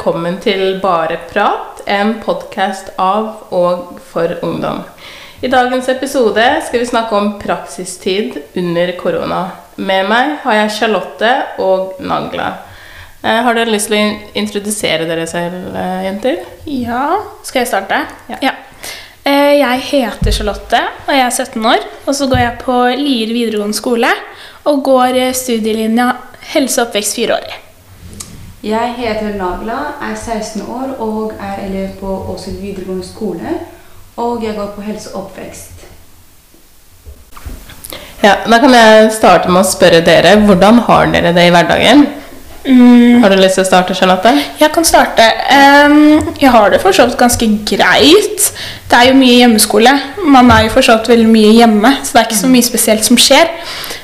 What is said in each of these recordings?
Velkommen til Bare prat, en podkast av og for ungdom. I dagens episode skal vi snakke om praksistid under korona. Med meg har jeg Charlotte og Nagla. Eh, har dere lyst til å introdusere dere selv, eh, jenter? Ja, skal jeg starte? Ja. ja. Jeg heter Charlotte, og jeg er 17 år. Og så går jeg på Lier videregående skole og går eh, studielinja helse og oppvekst fireårig. Jeg heter Nagla, er 16 år og er elev på Åshild videregående skole. Og jeg går på helse og oppvekst. Ja, Da kan jeg starte med å spørre dere hvordan har dere det i hverdagen? Mm, Har du lyst til å starte, Charlotte? jeg kan starte. Um, jeg har det for så vidt ganske greit. Det er jo mye hjemmeskole. Man er jo for så vidt veldig mye hjemme, så det er ikke så mye spesielt som skjer.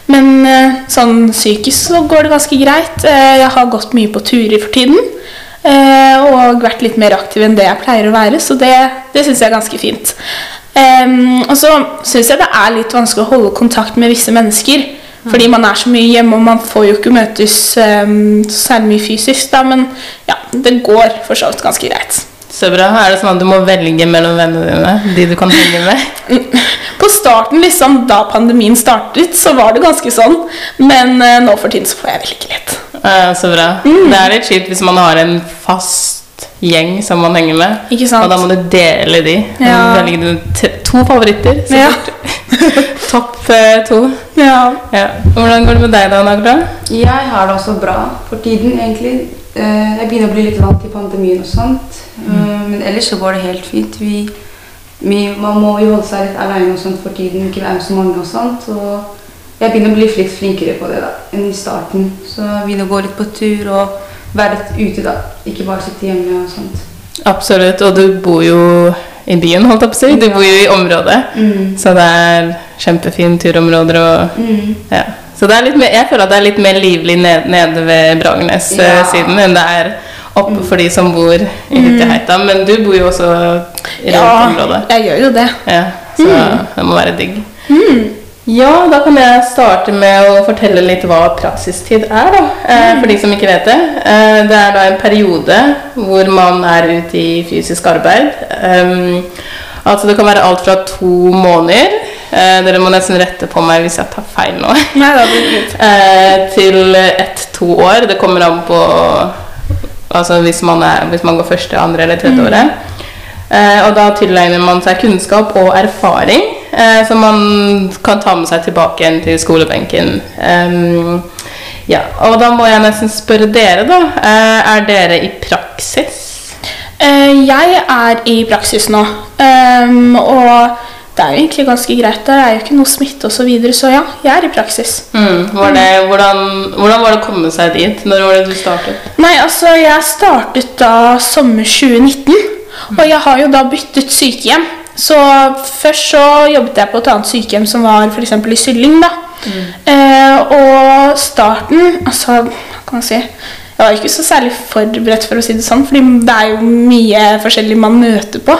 Men uh, sånn psykisk så går det ganske greit. Uh, jeg har gått mye på turer for tiden. Uh, og vært litt mer aktiv enn det jeg pleier å være, så det, det syns jeg er ganske fint. Um, og så syns jeg det er litt vanskelig å holde kontakt med visse mennesker. Fordi man er så mye hjemme, og man får jo ikke møtes um, særlig mye fysisk. Da, men ja, det går for så vidt ganske greit. Så bra. Er det sånn at du må velge mellom vennene dine? De du kan henge med? På starten, liksom, da pandemien startet, så var det ganske sånn. Men uh, nå for tiden så får jeg velge litt. Uh, så bra. Mm. Det er litt kjipt hvis man har en fast gjeng som man henger med. Ikke sant? Og da må du dele de. Ja. Velge dine to favoritter. Ja. Topp eh, to. Ja. Ja. Hvordan går det med deg da, Nagla? Jeg har det også bra for tiden, egentlig. Eh, Jeg begynner å bli litt vant til pandemien og sånt. Mm. Men ellers så går det helt fint. Vi, vi, man må jo holde seg litt alene og sånt for tiden, ikke være med så mange og sånt. Og jeg begynner å bli litt flinkere på det da, enn i starten. Så jeg begynner å gå litt på tur og være litt ute da. Ikke bare sitte hjemme og sånt. Absolutt. Og du bor jo i byen, holdt jeg på å si. Du bor jo i området. Mm. Så det er kjempefine turområder og Mm. Ja. Så det er litt mer, jeg føler at det er litt mer livlig ned, nede ved Bragernes-siden Ja. enn det er oppe for de som bor i Hytteheita. Men du bor jo også i ja, området. Ja, jeg gjør jo det. Ja, så det må være digg. Ja, da kan jeg starte med å fortelle litt hva praksistid er, da. Eh, for de som ikke vet det. Eh, det er da en periode hvor man er ute i fysisk arbeid. Um, altså det kan være alt fra to måneder eh, Dere må nesten rette på meg hvis jeg tar feil nå. Nei, da blir det fint. Eh, til ett-to år. Det kommer an på Altså hvis man, er, hvis man går første, andre eller tredje året. Eh, og da tilegner man seg kunnskap og erfaring eh, som man kan ta med seg tilbake igjen til skolebenken. Um, ja, og da må jeg nesten spørre dere, da. Eh, er dere i praksis? Eh, jeg er i praksis nå, Um, og det er jo egentlig ganske greit. Det er jo ikke noe smitte osv., så, videre, så ja, jeg er i praksis. Mm, var det, hvordan, hvordan var det å komme seg dit? Når var det du startet? Nei, altså, jeg startet da sommer 2019, og jeg har jo da byttet sykehjem. Så først så jobbet jeg på et annet sykehjem som var f.eks. i Sylling, da. Eh, og starten, altså, hva kan man si Jeg var ikke så særlig forberedt, for å si det sånn, fordi det er jo mye forskjellig man møter på.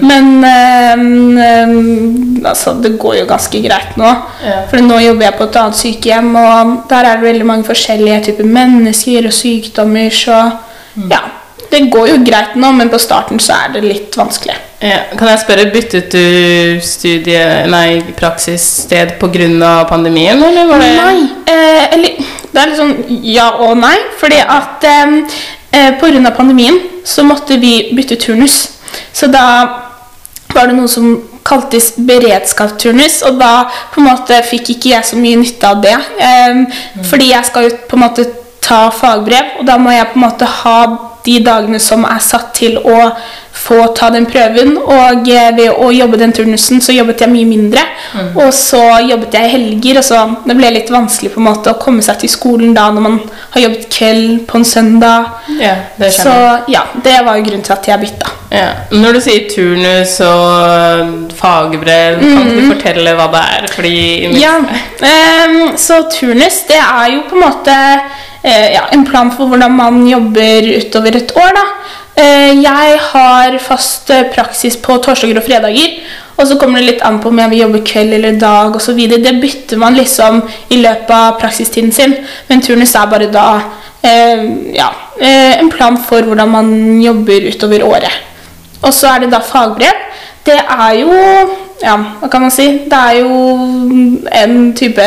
Men eh, altså, det går jo ganske greit nå. Ja. For nå jobber jeg på et annet sykehjem, og der er det veldig mange forskjellige typer mennesker og sykdommer, så ja. Det går jo greit nå, men på starten så er det litt vanskelig. Ja, kan jeg spørre, byttet du studie, nei, praksissted pga. pandemien, eller var det Nei. Eh, eller det er litt sånn ja og nei. Fordi at eh, eh, pga. pandemien så måtte vi bytte turnus. Så da var det noe som kaltes beredskapsturnus, og da på en måte fikk ikke jeg så mye nytte av det. Eh, Fordi jeg skal jo på en måte ta fagbrev, og da må jeg på en måte ha de dagene som er satt til å få ta den prøven. Og eh, ved å jobbe den turnusen så jobbet jeg mye mindre. Og så jobbet jeg i helger, og så det ble litt vanskelig på en måte å komme seg til skolen da når man har jobbet kveld på en søndag. Ja, det Så ja, det var jo grunnen til at jeg bytta. Ja. Når du sier turnus og fagbrev, kan ikke du fortelle hva det er? Fordi Ja, um, så turnus det er jo på en måte eh, ja, en plan for hvordan man jobber utover et år. da. Eh, jeg har fast eh, praksis på torsdager og fredager. Og så kommer det litt an på om jeg vil jobbe kveld eller dag osv. Det bytter man liksom i løpet av praksistiden sin. Men turnus er bare da eh, ja, eh, en plan for hvordan man jobber utover året. Og så er det da fagbrev. Det er jo Ja, hva kan man si? Det er jo en type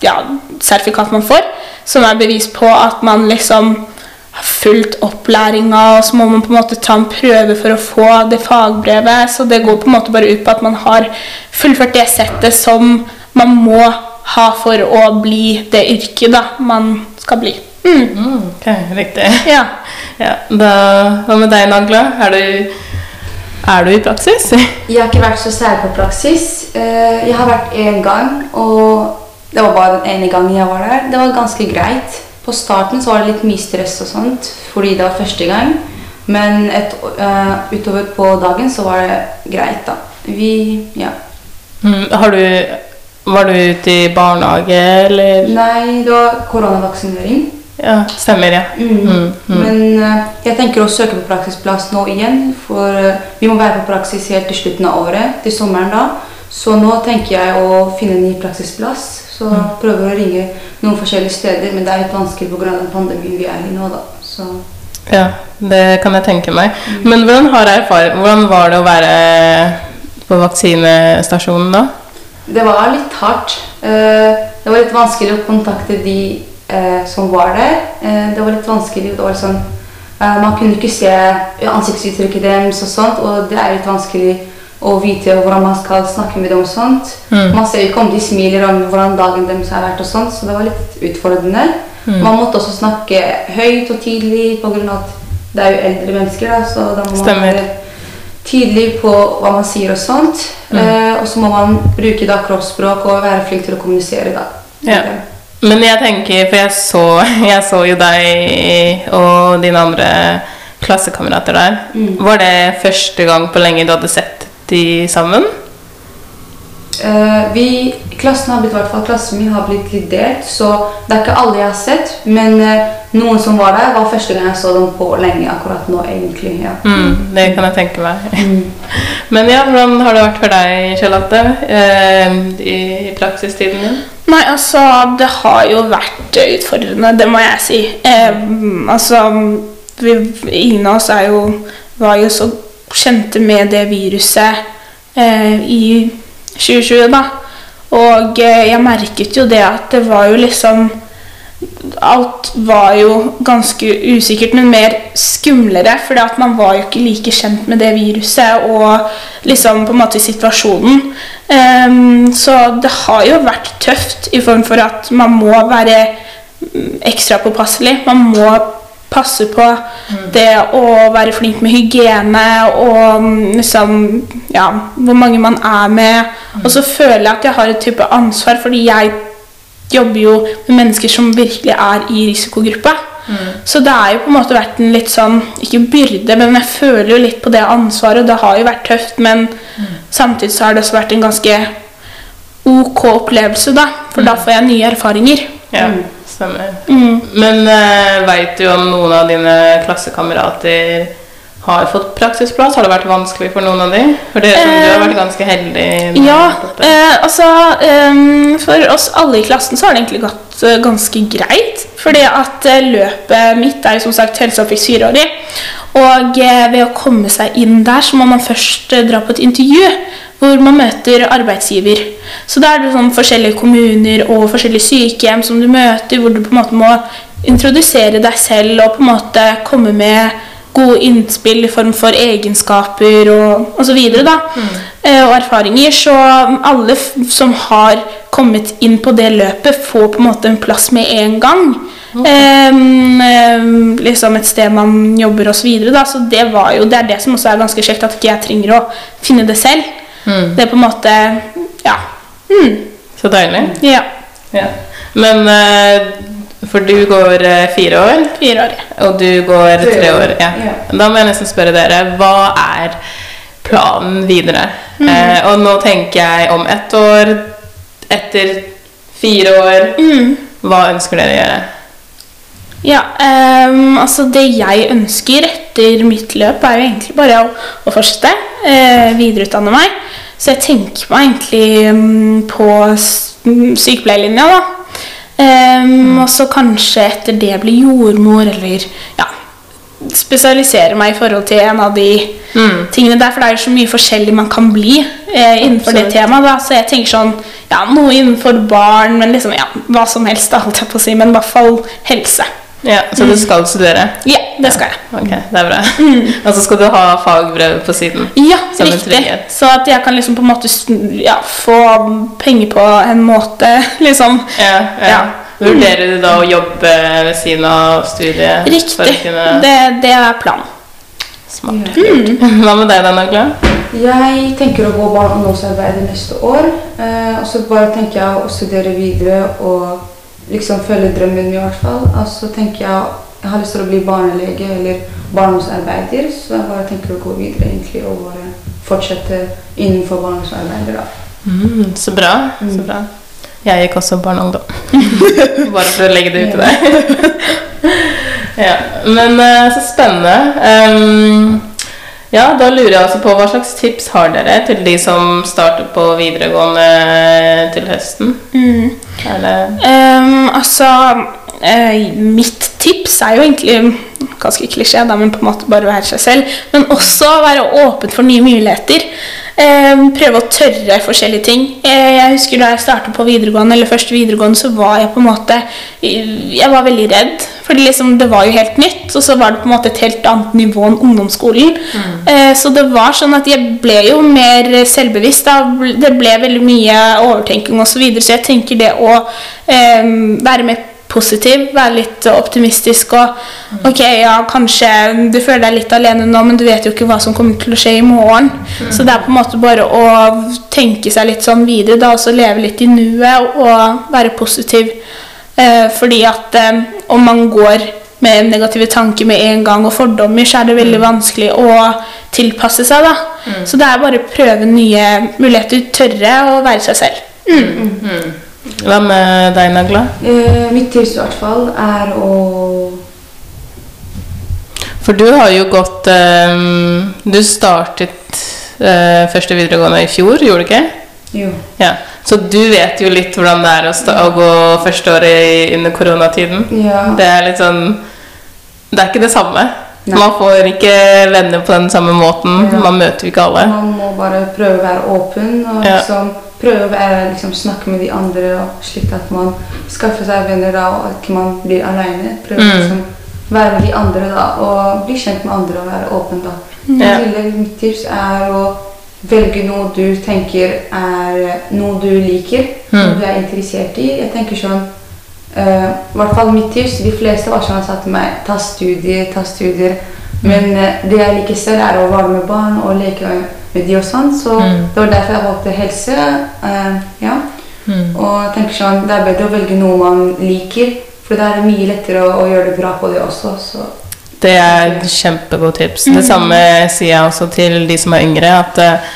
ja, sertifikat man får, som er bevis på at man liksom har fulgt opplæringa, og så må man på en måte ta en prøve for å få det fagbrevet. Så det går på en måte bare ut på at man har fullført det settet som man må ha for å bli det yrket da man skal bli. Mm. Mm, ok, riktig. Ja. Ja, da, hva med deg, Nagla? Er du, er du i praksis? Jeg har ikke vært så særlig på praksis. Eh, Jeg har vært én gang, og det var bare den ene gangen jeg var der. Det var ganske greit. På starten så var det litt mye stress og sånt, fordi det var første gang. Men et, uh, utover på dagen så var det greit, da. Vi Ja. Mm, har du, var du ute i barnehage, eller? Nei, det var koronavaksinering. Ja, stemmer, ja. Mm. Mm, mm. Men uh, jeg tenker å søke på praksisplass nå igjen, for uh, vi må være på praksis helt til slutten av året, til sommeren da. Så nå tenker jeg å finne en ny praksisplass. Så prøver å ringe noen forskjellige steder, men det er litt vanskelig pga. den pandemien vi er i nå, da. Så Ja, det kan jeg tenke meg. Men hvordan, hvordan var det å være på vaksinestasjonen da? det var litt hardt. Eh, Det var litt vanskelig å kontakte de eh, som var der. Eh, Det var litt vanskelig. Det var sånn, man kunne ikke se ansiktsuttrykket deres og sånt, og det er litt vanskelig å vite hvordan man skal snakke med dem og sånt. Mm. Man ser ikke om de smiler om hvordan dagen deres har vært og sånt, så det var litt utfordrende. Man måtte også snakke høyt og tidlig av at det er jo eldre mennesker, da, så da må man være tydelig på hva man sier og sånt. Eh, og så må man bruke da kroppsspråk og være flink til å kommunisere, da. Ja. Men jeg tenker, for jeg så, jeg så jo deg og dine andre klassekamerater der. Mm. Var det første gang på lenge du hadde sett de sammen? Uh, vi, klassen har blitt, i hvert fall klassen min har blitt litt delt, så det er ikke alle jeg har sett. Men uh, noen som var der, var første gang jeg så dem på lenge akkurat nå, egentlig. ja. Mm, det kan jeg tenke meg. Men ja, hvordan har det vært for deg, Charlotte, uh, i, i praksistiden din? Nei, altså, det har jo vært utfordrende, det må jeg si. Eh, altså, vi, ingen av oss er jo, var jo så kjente med det viruset eh, i 2020, da. Og eh, jeg merket jo det at det var jo liksom Alt var jo ganske usikkert, men mer skumlere. For man var jo ikke like kjent med det viruset og liksom på en måte situasjonen. Ehm, så det har jo vært tøft i form for at man må være mm, ekstra påpasselig. Man må passe på det å være flink med hygiene og mm, liksom Ja, hvor mange man er med. Og så føler jeg at jeg har et type ansvar, fordi jeg jobber jo med mennesker som virkelig er i risikogruppa. Så det har jo på en måte vært en litt sånn Ikke byrde, men jeg føler jo litt på det ansvaret. og Det har jo vært tøft, men samtidig så har det også vært en ganske ok opplevelse, da. For da får jeg nye erfaringer. Ja, stemmer. Mm. Men uh, veit du om noen av dine klassekamerater har fått praksisplass? Har det vært vanskelig for noen av dem? For dere som du har vært ganske heldig. Ja, eh, altså um, For oss alle i klassen så har det egentlig gått uh, ganske greit. Fordi at uh, løpet mitt er jo som sagt helseoppvekst fireårig. Og uh, ved å komme seg inn der, så må man først eh, dra på et intervju. Hvor man møter arbeidsgiver. Så da er det sånn forskjellige kommuner og forskjellige sykehjem som du møter, hvor du på en måte må introdusere deg selv og på en måte komme med gode innspill i form for egenskaper og osv. Eh, og erfaringer. Så alle som har kommet inn på det løpet, får på en måte en plass med en gang. Em, em, liksom et sted man jobber osv. Så, videre, så det var jo, det er det som også er ganske kjekt, at ikke jeg trenger å finne det selv. Mm. Det er på en måte Ja. Mm, Så deilig. ja. Ja. Men eh, For du går eh, fire år, Fire år. ja. og du går Tre år. Ja. Ja. Da må jeg nesten spørre dere, hva er planen videre? Mm. Eh, og nå tenker jeg om ett år, etter fire år Mm. Hva ønsker dere å gjøre? Ja, um, altså det jeg ønsker etter mitt løp, er jo egentlig bare å, å fortsette. Uh, videreutdanne meg. Så jeg tenker meg egentlig mm, på mm, sykepleierlinja, da. Ehm, og så kanskje etter det bli jordmor, eller ja, spesialisere meg i forhold til en av de Mm. tingene der. For det er jo så mye forskjellig man kan bli eh, innenfor det temaet. Da. Så jeg tenker sånn Ja, noe innenfor barn, men liksom ja, hva som helst, da, holdt jeg på å si. Men i hvert fall helse. Ja, Så du skal studere? Ja, det skal jeg. Ok, det er bra. Og så skal du ha fagbrev på siden? Ja, Som riktig. Så at jeg kan liksom på en måte ja, få penger på en måte, liksom. Ja, ja. Ja. Vurderer du da å jobbe ved siden av studiet? For Riktig. å kunne Det, det er planen. Smart. Mm. Hva med deg, da, Gla? Jeg tenker å gå barne- og ungdomsarbeid neste år. Eh, og så bare tenker jeg å studere videre og liksom følge drømmen min i hvert fall. Og så tenker jeg jeg har lyst til å bli barnelege eller barndomsarbeider, så jeg bare tenker å gå videre egentlig og bare fortsette innenfor barndomsarbeider. da. Mm, så bra. så Mm. bra. Jeg gikk også barn og ungdom. Bare for å legge det ut til deg. ja, men eh, så spennende. Ehm, ja, da lurer jeg altså på hva slags tips har dere til de som starter på videregående til høsten? Mm. Ehm, altså eh, Mitt tips er jo egentlig ganske klisjé, da, men på en måte bare være seg selv. Men også være åpen for nye muligheter. Eh, prøve å tørre forskjellige ting. Eh, jeg husker Da jeg startet på videregående, eller første videregående, så var jeg på en måte Jeg var veldig redd. Fordi liksom, det var jo helt nytt, og så var det på en måte et helt annet nivå enn ungdomsskolen. Eh, så det var sånn at jeg ble jo mer selvbevisst. Da. Det ble veldig mye overtenking osv. Så, videre, så jeg tenker det å eh, være mer positiv, være litt optimistisk og Ok, ja, kanskje du føler deg litt alene nå, men du vet jo ikke hva som kommer til å skje i morgen. Så det er på en måte bare å tenke seg litt sånn videre, da, og så leve litt i nuet og være positiv. Eh, fordi at eh, om man går med negative tanker med en gang og fordommer, så er det veldig vanskelig å tilpasse seg. da. Så det er bare å prøve nye muligheter, tørre å være seg selv. Hva med deg, Nagla? Uh, mitt tips i hvert fall er å For du har jo gått um, Du startet uh, første videregående i fjor, gjorde du ikke? Jo. Ja. Så du vet jo litt hvordan det er å, stå, å gå første året under koronatiden. Ja. Det er litt sånn Det er ikke det samme. Nei. Man får ikke venner på den samme måten. Ja. Man møter ikke alle. Man må bare prøve å være åpen og Ja. liksom prøve å være, liksom, snakke med de andre, og slik at man skaffer seg venner da, og at ikke man blir alene. Prøve å Mm. liksom, være med de andre da, og bli kjent med andre og være åpen. da. Ja. I tillegg, mitt tips er å velge noe du tenker er noe du liker, noe Mm. du er interessert i. Jeg tenker sånn eh, I hvert fall mitt tips. De fleste var sånn sa til meg ta studier, ta studier. Men eh, det jeg liker selv, er å være med barn og leke med de og sånn. Så Mm. det var derfor jeg valgte helse. Uh, ja. Mm. Og tenker sånn, det er bedre å velge noe man liker, for da er det mye lettere å, å gjøre det bra på det også. Så Det er et kjempegodt tips. Det samme sier jeg også til de som er yngre. At eh,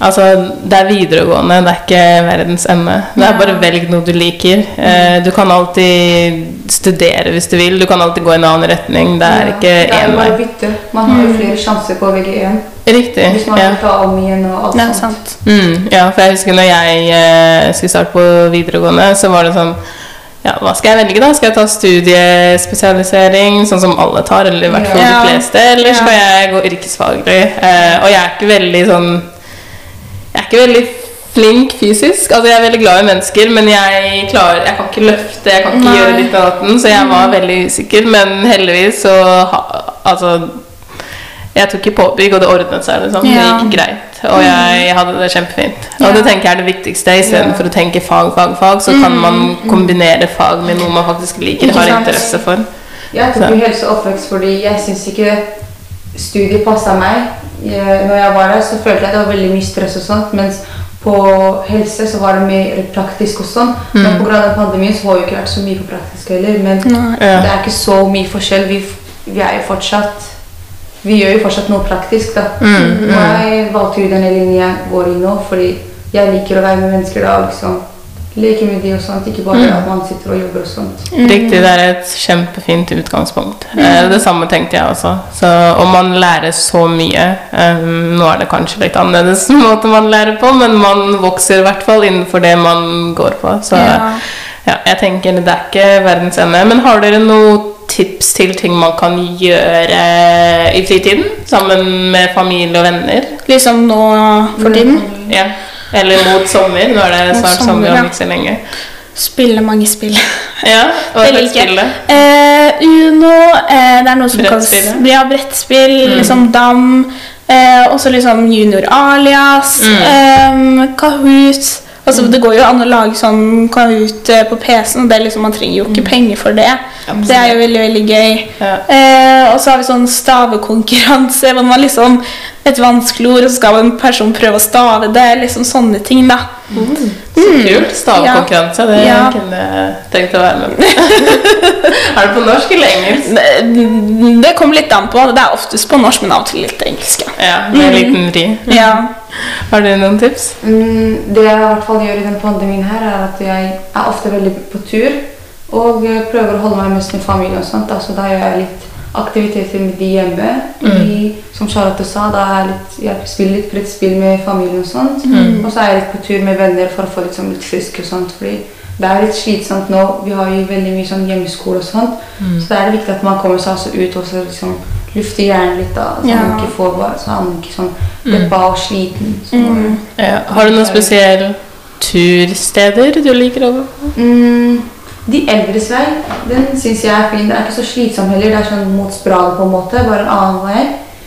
altså, det er videregående, det er ikke verdens ende. Det er bare velg noe du liker. Eh, du kan alltid studere hvis du vil. Du kan alltid gå i en annen retning. Det er ja, ikke én å vei. bytte. Man har jo flere sjanser på VG1 Riktig. hvis man Ja. vil om igjen og alt Det er sånt. sant. Mm, ja, for jeg husker når jeg eh, skulle starte på videregående, så var det sånn ja, hva skal jeg velge da? Skal jeg ta studiespesialisering, sånn som alle tar, eller i hvert fall Ja. de fleste, eller Ja. skal jeg gå yrkesfaglig? Eh, og jeg er ikke veldig sånn ikke veldig flink fysisk. Altså Jeg er veldig glad i mennesker, men jeg klarer Jeg kan ikke løfte, jeg kan ikke Nei. gjøre ditt og datten, så jeg var veldig usikker. Men heldigvis så Altså jeg tok i påbygg, og det ordnet seg. liksom. Det gikk greit. Og jeg hadde det kjempefint. Og det tenker jeg er det viktigste. Istedenfor Ja. å tenke fag, fag, fag, så kan man kombinere fag med noe man faktisk liker og Ikke har interesse for. Jeg tok jo helse og oppvekst fordi jeg syns ikke studiet passa meg. Jeg, når jeg var der, så følte jeg det var veldig mye stress og sånt. Mens på helse så var det mer praktisk og sånn. Men Mm. pga. pandemien så har vi ikke vært så mye på praktisk heller. Men Nei. Ja. det er ikke så mye forskjell. Vi, vi er jo fortsatt Vi gjør jo fortsatt noe praktisk, da. Mm, Og jeg valgte jo denne linjen jeg går i nå, fordi jeg liker å være med mennesker da, liksom leke med de og sånt. Ikke bare Mm. at man sitter og jobber og sånt. Riktig, det er et kjempefint utgangspunkt. Eh, Det samme tenkte jeg også. Så, og man lærer så mye. Um, nå er det kanskje litt annerledes måte man lærer på, men man vokser i hvert fall innenfor det man går på. Så Ja. Ja, jeg tenker det er ikke verdens ende. Men har dere noen tips til ting man kan gjøre i fritiden? Sammen med familie og venner? Liksom nå for tiden. Ja. Eller mot sommer. Nå er det snart sommer, sommer om ikke så lenge. Spille mange spill. Ja, Hva Det slags liker jeg. spill? da? Eh, Uno, eh, det er noe som kalles ja, brettspill, Mm. liksom dam, eh, også liksom junior alias, Mm. eh, Kahoot. Altså, Det går jo an å lage sånn Kahoot eh, på PC-en, og er liksom, man trenger jo ikke penger for det. Absolutt. Det er jo veldig, veldig gøy. Ja. Eh, og så har vi sånn stavekonkurranse, hvor man liksom et vanskelig ord, og så skal en person prøve å stave det. liksom Sånne ting, da. Så kult. Stavekonkurranse. Det Mm. Ja. kunne jeg tenkt å være med på. er det på norsk eller engelsk? Det, det kommer litt an på. Det er oftest på norsk, men av og til litt engelsk. Ja. Ja, med en liten vri. Ja. Har du noen tips? Mm, det jeg i hvert fall gjør i den pandemien her, er at jeg er ofte veldig på tur. Og eh, prøver å holde meg mest med familie og sånt. Altså, da gjør jeg litt aktiviteter med de hjemme. I, som Charlotte sa, da er jeg, litt, jeg spiller litt brettspill med familien og sånt. Og så er jeg litt på tur med venner for å få litt, sånn, litt frisk og sånt. Fordi det er litt slitsomt nå. Vi har jo veldig mye sånn hjemmeskole og sånt. Så da er det viktig at man kommer seg altså ut og så liksom lufter hjernen litt. da, Så Ja. man ikke får bare, så man ikke sånn deppa og sliten. Så, Ja. Har du noen spesielle tursteder du liker å Mm, de eldres vei, den syns jeg er fin. Det er ikke så slitsom heller. Det er sånn mot Spraget på en måte, bare en annen vei.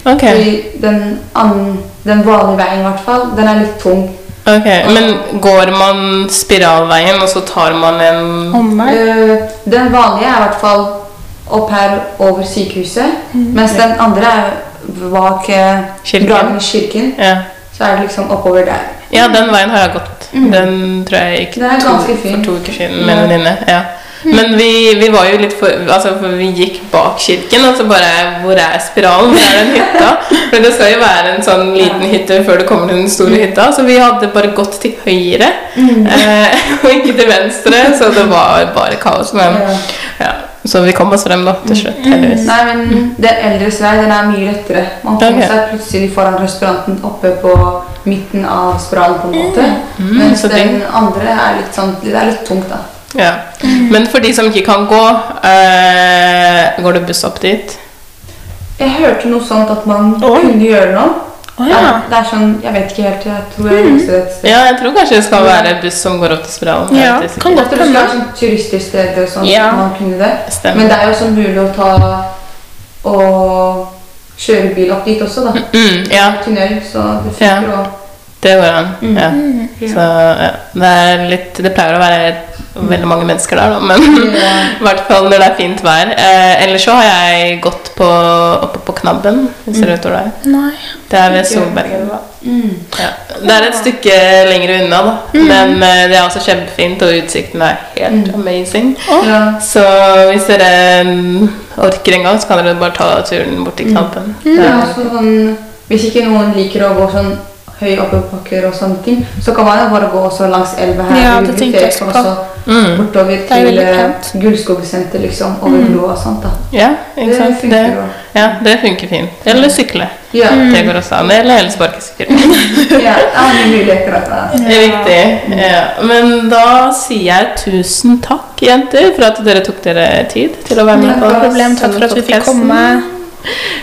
Ok, Fordi den, annen, den vanlige veien i hvert fall, den er litt tung. ok. Men går man spiralveien, og så tar man en Omvei. Eh, den vanlige er i hvert fall opp her over sykehuset, mens den andre er bak uh, Kirken. Kirken. Ja. Så er det liksom oppover der. Ja, den veien har jeg gått. Den tror jeg gikk to, for to uker siden med Ja. en venninne. Ja. Men vi, vi var jo litt for Altså, for vi gikk bak kirken, og så bare Hvor er spiralen? Hvor er den hytta? For det skal jo være en sånn liten hytte før du kommer til den store hytta. Så vi hadde bare gått til høyre, eh, og ikke til venstre, så det var bare kaos. Men Ja. ja. Så vi kom oss frem da, til slutt, heldigvis. Nei, men den eldres vei den er mye lettere. Man kommer okay. seg plutselig foran restauranten oppe på midten av spiralen på en måte. Mm, mens så den andre er litt sånn Det er litt tungt, da. Ja. Men for de som ikke kan gå, øh, går det buss opp dit? Jeg hørte noe sånt at man Oi. kunne gjøre noe. Oh, ja. Det er sånn Jeg vet ikke helt. Jeg tror jeg mm. et sted. Ja, jeg tror kanskje det skal være buss som går opp til Spiralen. Ja, det kan godt hende. sånn turiststeder og sånn. Ja. at man kunne det. Stemmer. Men det er jo også mulig å ta og kjøre bil opp dit også, da. Mm, ja, Tunnel, så det Ja. å det går an. Ja. Mm. Så ja, det er litt Det pleier å være veldig mange mennesker der, da, men i hvert fall når det er fint vær. Eh, ellers så har jeg gått på, oppe på Knabben, hvis dere vet hvor det er. Nei. Det er ved Solbergen. mm. Ja. Det er et stykke lenger unna, da. Men eh, det er også kjempefint, og utsikten er helt amazing. Ja. Så hvis dere mm, orker en gang, så kan dere bare ta turen bort til Knabben. Er- også sånn, hvis ikke noen liker å gå sånn høy oppoverbakker og sånne ting, så kan man jo bare gå også langs elva her. Ja, det tenkte jeg også på. Mm. bortover er til eh. Gullskogsenteret, liksom, over broa og sånt. da. Ja, ikke Det sant? funker Det, ja, det funker fint. Eller sykle. Ja, Det går også an. Eller elsparkesykkel. ja, det er muligheter. Da. Det er viktig. Ja. Men da sier jeg tusen takk, jenter, for at dere tok dere tid til å være med på Problem. Takk for at vi fikk komme.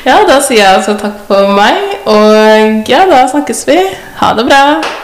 Ja, da sier jeg altså takk for meg, og ja, da snakkes vi. Ha det bra.